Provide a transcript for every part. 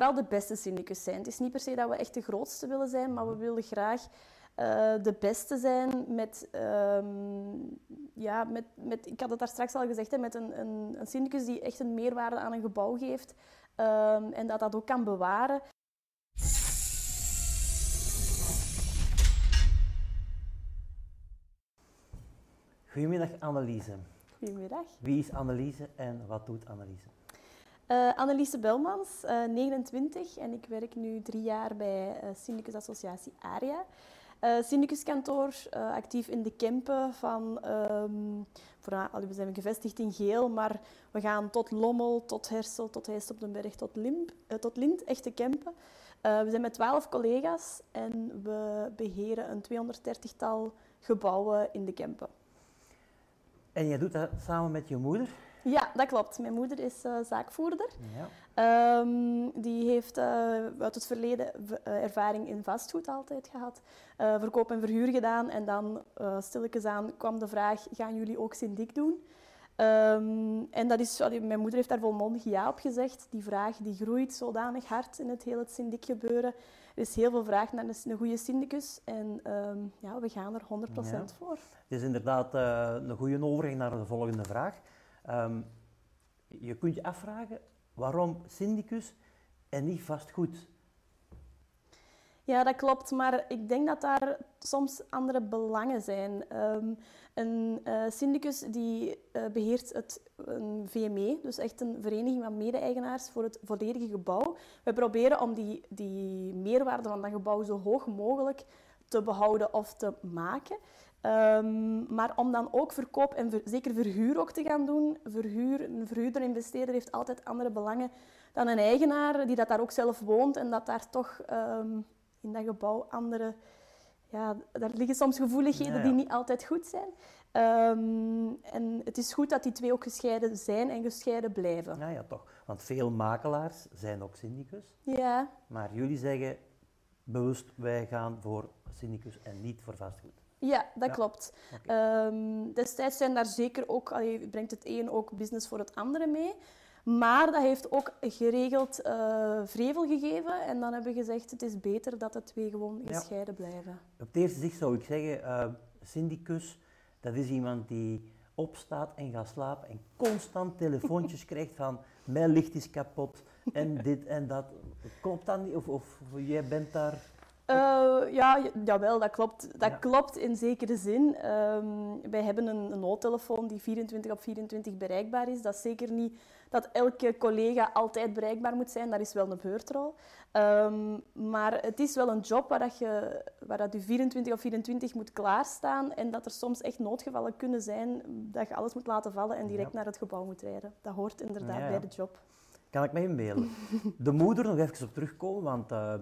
vooral de beste syndicus zijn. Het is niet per se dat we echt de grootste willen zijn, maar we willen graag eh, de beste zijn met, ehm, ja, met, met, ik had het daar straks al gezegd, hè, met een, een, een syndicus die echt een meerwaarde aan een gebouw geeft ehm, en dat dat ook kan bewaren. Goedemiddag Anneliese. Goedemiddag. Wie is Anneliese en wat doet Anneliese? Uh, Anneliese Belmans, uh, 29 en ik werk nu drie jaar bij uh, Syndicus Associatie ARIA. Uh, Syndicuskantoor, actief in de Kempen van, um, voor, we zijn gevestigd in Geel, maar we gaan tot Lommel, tot Hersel, tot Heist op den Berg, tot, Limp, tot Lint, echte Kempen. we zijn met twaalf collega's en we beheren een 230-tal gebouwen in de Kempen. En jij doet dat samen met je moeder? Ja, dat klopt. Mijn moeder is uh, zaakvoerder. Ja. Um, die heeft uh, uit het verleden uh, ervaring in vastgoed altijd gehad. verkoop en verhuur gedaan. En dan stilletjes aan kwam de vraag, gaan jullie ook syndic doen? Um, en dat is, mijn moeder heeft daar volmondig ja op gezegd. Die vraag die groeit zodanig hard in het hele syndic gebeuren. Er is heel veel vraag naar een, goede syndicus en um, ja, we gaan er 100% ja. voor. Het is inderdaad een goede overgang naar de volgende vraag. Um, je kunt je afvragen waarom syndicus en niet vastgoed? Ja, dat klopt, maar ik denk dat daar soms andere belangen zijn. Um, een uh, syndicus die uh, beheert het, een VME, dus echt een vereniging van mede-eigenaars voor het volledige gebouw. We proberen om die, die meerwaarde van dat gebouw zo hoog mogelijk te behouden of te maken. Um, maar om dan ook verkoop en ver, zeker verhuur ook te gaan doen. Verhuur, een verhuurder, investeerder heeft altijd andere belangen dan een eigenaar die dat daar ook zelf woont en dat daar toch um, in dat gebouw andere... Ja, daar liggen soms gevoeligheden ja, ja. die niet altijd goed zijn. Um, en het is goed dat die twee ook gescheiden zijn en gescheiden blijven. Ja, ja, toch. Want veel makelaars zijn ook syndicus. Ja. Maar jullie zeggen bewust, wij gaan voor syndicus en niet voor vastgoed. Ja, dat ja. klopt. Okay. Um, destijds zijn daar zeker ook, allee, brengt het een ook business voor het andere mee. Maar dat heeft ook geregeld uh, vrevel gegeven. En dan hebben we gezegd, het is beter dat de twee gewoon gescheiden ja. blijven. Op het eerste zicht zou ik zeggen, uh, syndicus, dat is iemand die opstaat en gaat slapen en constant telefoontjes krijgt van mijn licht is kapot en dit en dat. Klopt dat niet? Of, of jij bent daar... Uh, ja, jawel, dat klopt. Dat ja. klopt in zekere zin. Um, wij hebben een, een noodtelefoon die 24 op 24 bereikbaar is. Dat is zeker niet dat elke collega altijd bereikbaar moet zijn. Dat is wel een beurtrol. Um, maar het is wel een job waar, dat je, waar dat je 24 op 24 moet klaarstaan. En dat er soms echt noodgevallen kunnen zijn dat je alles moet laten vallen en direct ja. naar het gebouw moet rijden. Dat hoort inderdaad ja, bij de job. Kan ik me inbeelden. De moeder, nog even op terugkomen, want... Uh,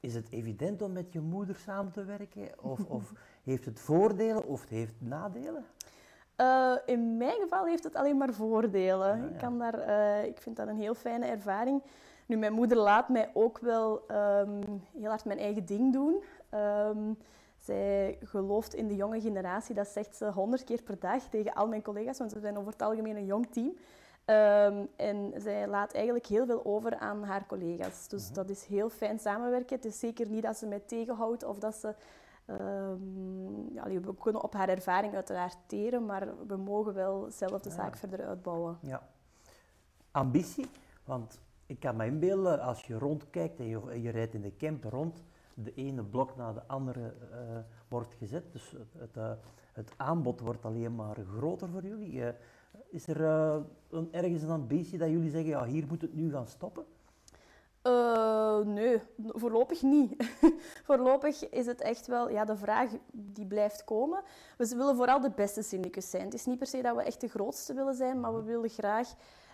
is het evident om met je moeder samen te werken? Of, of heeft het voordelen of heeft het nadelen? Uh, in mijn geval heeft het alleen maar voordelen. Ja, ja. Ik, kan daar, uh, ik vind dat een heel fijne ervaring. Nu, mijn moeder laat mij ook wel um, heel hard mijn eigen ding doen. Um, zij gelooft in de jonge generatie, dat zegt ze honderd keer per dag tegen al mijn collega's, want ze zijn over het algemeen een jong team. Um, en zij laat eigenlijk heel veel over aan haar collega's. Dus uh-huh. dat is heel fijn samenwerken. Het is zeker niet dat ze mij tegenhoudt of dat ze... Um, ja, we kunnen op haar ervaring uiteraard teren, maar we mogen wel zelf de ja. zaak verder uitbouwen. Ja. Ambitie, want ik kan me inbeelden, als je rondkijkt en je, je rijdt in de camp rond, de ene blok na de andere uh, wordt gezet. Dus het, het, uh, het, aanbod wordt alleen maar groter voor jullie. Is er uh, een, ergens een ambitie dat jullie zeggen, ja, hier moet het nu gaan stoppen? Uh, nee, voorlopig niet. voorlopig is het echt wel, ja, de vraag die blijft komen. We willen vooral de beste syndicus zijn. Het is niet per se dat we echt de grootste willen zijn, maar we willen graag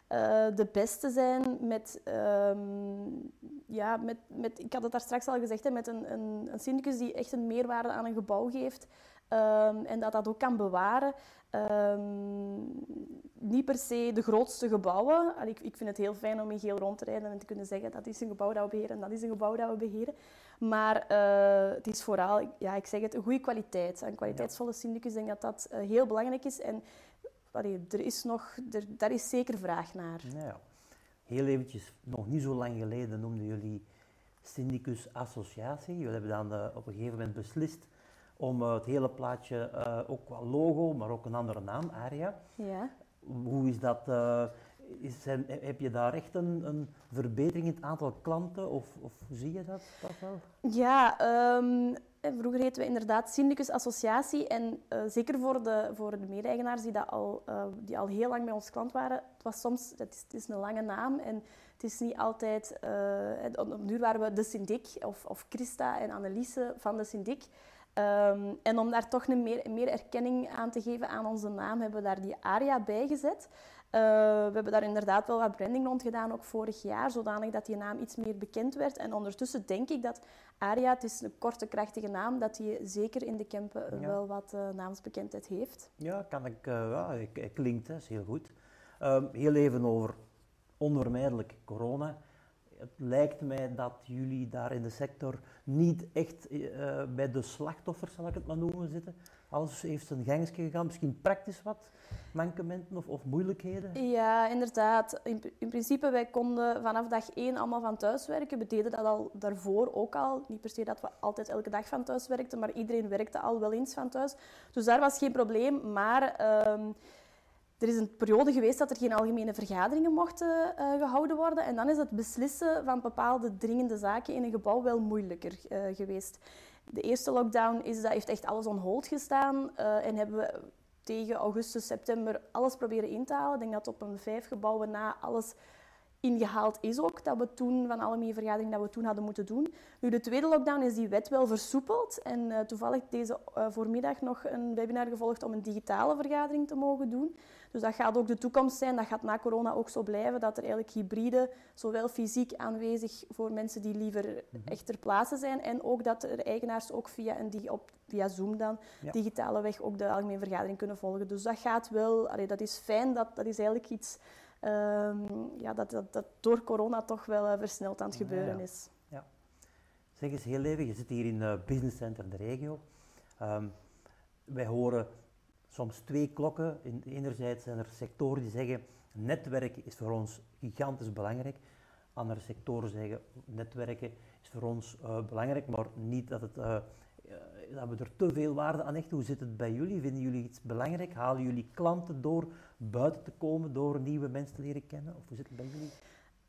uh, de beste zijn met, um, ja, met, met, ik had het daar straks al gezegd, hè, met een, een, een syndicus die echt een meerwaarde aan een gebouw geeft. Um, en dat dat ook kan bewaren. Um, niet per se de grootste gebouwen. Allee, ik, ik, vind het heel fijn om in geel rond te rijden en te kunnen zeggen dat is een gebouw dat we beheren en dat is een gebouw dat we beheren. Maar uh, het is vooral, ja, ik zeg het, een goede kwaliteit. Een kwaliteitsvolle syndicus, ik denk dat dat uh, heel belangrijk is. En allee, er is nog, er, daar is zeker vraag naar. Ja. heel eventjes, nog niet zo lang geleden, noemden jullie Syndicus Associatie. Jullie hebben dan eh, op een gegeven moment beslist om het hele plaatje, ook qua logo, maar ook een andere naam, Aria. Ja. Hoe is dat? Is, heb je daar echt een, een, verbetering in het aantal klanten of, of hoe zie je dat, dat wel? Ja, um, vroeger heten we inderdaad Syndicus Associatie en uh, zeker voor de, voor de mede-eigenaars die, dat al, uh, die al heel lang bij ons klant waren, het was soms, het is, het is een lange naam en het is niet altijd, uh, op duur waren we de Syndic of, of Christa en Anneliese van de Syndic. Um, en om daar toch een meer, meer erkenning aan te geven aan onze naam, hebben we daar die aria bij gezet. Uh, we hebben daar inderdaad wel wat branding rond gedaan, ook vorig jaar, zodanig dat die naam iets meer bekend werd. En ondertussen denk ik dat Aria, het is een korte, krachtige naam, dat die zeker in de Kempen wel wat uh, naamsbekendheid heeft. Ja, kan ik, uh, ja, klinkt, hè, is heel goed. Ehm, heel even over onvermijdelijk corona. Het lijkt mij dat jullie daar in de sector niet echt bij de slachtoffers, zal ik het maar noemen, zitten. Alles heeft zijn gangetje gegaan. Misschien praktisch wat mankementen of, of moeilijkheden? Ja, inderdaad. In, in, principe, wij konden vanaf dag één allemaal van thuis werken. We deden dat al daarvoor ook al. Niet per se dat we altijd elke dag van thuis werkten, maar iedereen werkte al wel eens van thuis. Dus daar was geen probleem. Maar um, er is een periode geweest dat er geen algemene vergaderingen mochten uh, gehouden worden. En dan is het beslissen van bepaalde dringende zaken in een gebouw wel moeilijker uh, geweest. De eerste lockdown is, dat heeft echt alles on hold gestaan uh, en hebben we tegen augustus, september alles proberen in te halen. Ik denk dat op een vijf gebouwen na alles ingehaald is ook, dat we toen, van alle vergaderingen dat we toen hadden moeten doen. Nu, de tweede lockdown is die wet wel versoepeld en uh, toevallig deze voormiddag nog een webinar gevolgd om een digitale vergadering te mogen doen. Dus dat gaat ook de toekomst zijn, dat gaat na corona ook zo blijven, dat er eigenlijk hybride, zowel fysiek aanwezig voor mensen die liever mm echt ter plaatse zijn, en ook dat er eigenaars ook via, een, op, via Zoom dan, digitale weg, ook de algemene vergadering kunnen volgen. Dus dat gaat wel, allee, dat is fijn, dat, dat is eigenlijk iets um, ja, dat, dat, dat, door corona toch wel uh, versneld aan het gebeuren ja, is. Ja. Zeg eens heel even, je zit hier in het uh, Business Center de regio. Um, wij horen soms twee klokken. Enerzijds zijn er sectoren die zeggen netwerken is voor ons gigantisch belangrijk. Andere sectoren zeggen netwerken is voor ons uh, belangrijk, maar niet dat, het, uh, dat we er te veel waarde aan hechten. Hoe zit het bij jullie? Vinden jullie iets belangrijk? Halen jullie klanten door buiten te komen, door nieuwe mensen te leren kennen? Of hoe zit het bij jullie?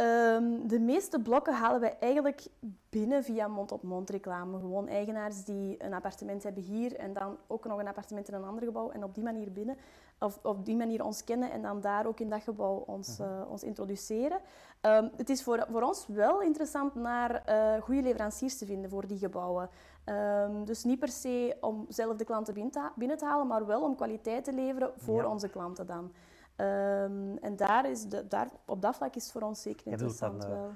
Um, de meeste blokken halen wij eigenlijk binnen via mond-op-mond reclame. Gewoon eigenaars die een appartement hebben hier en dan ook nog een appartement in een ander gebouw en op die manier binnen, of op die manier ons kennen en dan daar ook in dat gebouw ons, uh, ons introduceren. Um, het is voor, voor ons wel interessant naar uh, goede leveranciers te vinden voor die gebouwen. Um, dus niet per se om zelf de klanten binnen te, binnen te halen, maar wel om kwaliteit te leveren voor ja. onze klanten dan. Um, en daar is de, daar, op dat vlak is het voor ons zeker interessant. Dan, uh, wel.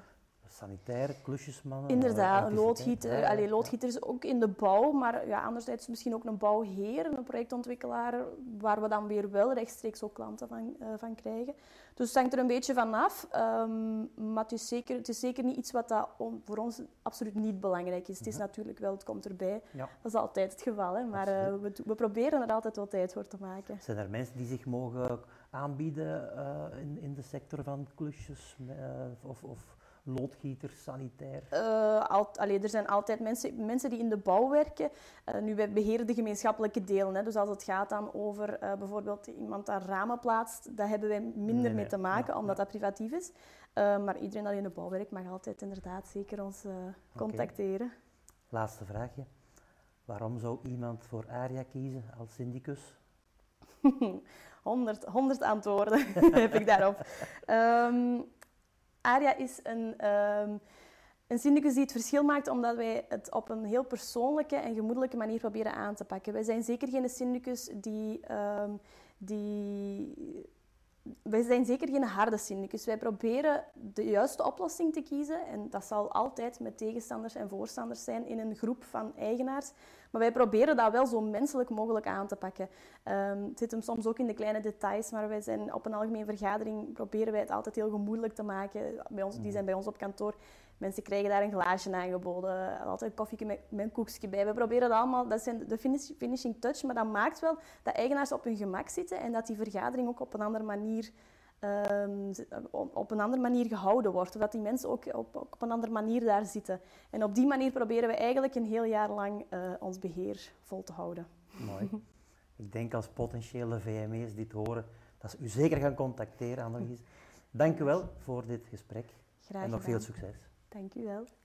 Sanitair, klusjesmannen? Inderdaad, een loodgieter. Ja, allee, loodgieter is ook in de bouw, maar ja, anderzijds misschien ook een bouwheer, een projectontwikkelaar, waar we dan weer wel rechtstreeks ook klanten van, uh, van krijgen. Dus het hangt er een beetje van af, um, maar het is, zeker, het is zeker niet iets wat dat voor ons absoluut niet belangrijk is. Het is natuurlijk wel, het komt erbij. Ja. Dat is altijd het geval, hè, maar uh, we, we, proberen er altijd wel tijd voor te maken. Zijn er mensen die zich mogen aanbieden uh, in, in de sector van klusjes of, of loodgieters, sanitair? Uh, al, allee, er zijn altijd mensen, mensen die in de bouw werken. Uh, nu, wij beheren de gemeenschappelijke delen. Hè. Dus als het gaat dan over uh, bijvoorbeeld iemand daar ramen plaatst, daar hebben wij minder nee, nee. mee te maken, ja, omdat ja. dat privatief is. maar iedereen die in de bouw werkt mag altijd inderdaad zeker ons contacteren. Okay. Laatste vraagje. Waarom zou iemand voor ARIA kiezen als syndicus? 100, 100 antwoorden heb ik daarop. Um, Aria is een, um, een syndicus die het verschil maakt omdat wij het op een heel persoonlijke en gemoedelijke manier proberen aan te pakken. Wij zijn zeker geen syndicus die, um, die wij zijn zeker geen harde syndicus. Wij proberen de juiste oplossing te kiezen. En dat zal altijd met tegenstanders en voorstanders zijn in een groep van eigenaars. Maar wij proberen dat wel zo menselijk mogelijk aan te pakken. Um, het zit hem soms ook in de kleine details, maar wij zijn op een algemene vergadering proberen wij het altijd heel gemoedelijk te maken. Bij ons, die zijn bij ons op kantoor. Mensen krijgen daar een glaasje aangeboden, altijd een koffie met, met een koekje bij. We proberen dat allemaal, dat zijn de finish, finishing touch, maar dat maakt wel dat eigenaars op hun gemak zitten en dat die vergadering ook op een andere manier ehm, op een andere manier gehouden wordt. Of dat die mensen ook op, op een andere manier daar zitten. En op die manier proberen we eigenlijk een heel jaar lang eh, ons beheer vol te houden. Mooi. Ik denk als potentiële VME's dit horen, dat ze u zeker gaan contacteren, Annelies. Dank u wel voor dit gesprek Graag en nog gedaan. veel succes. Dank u wel.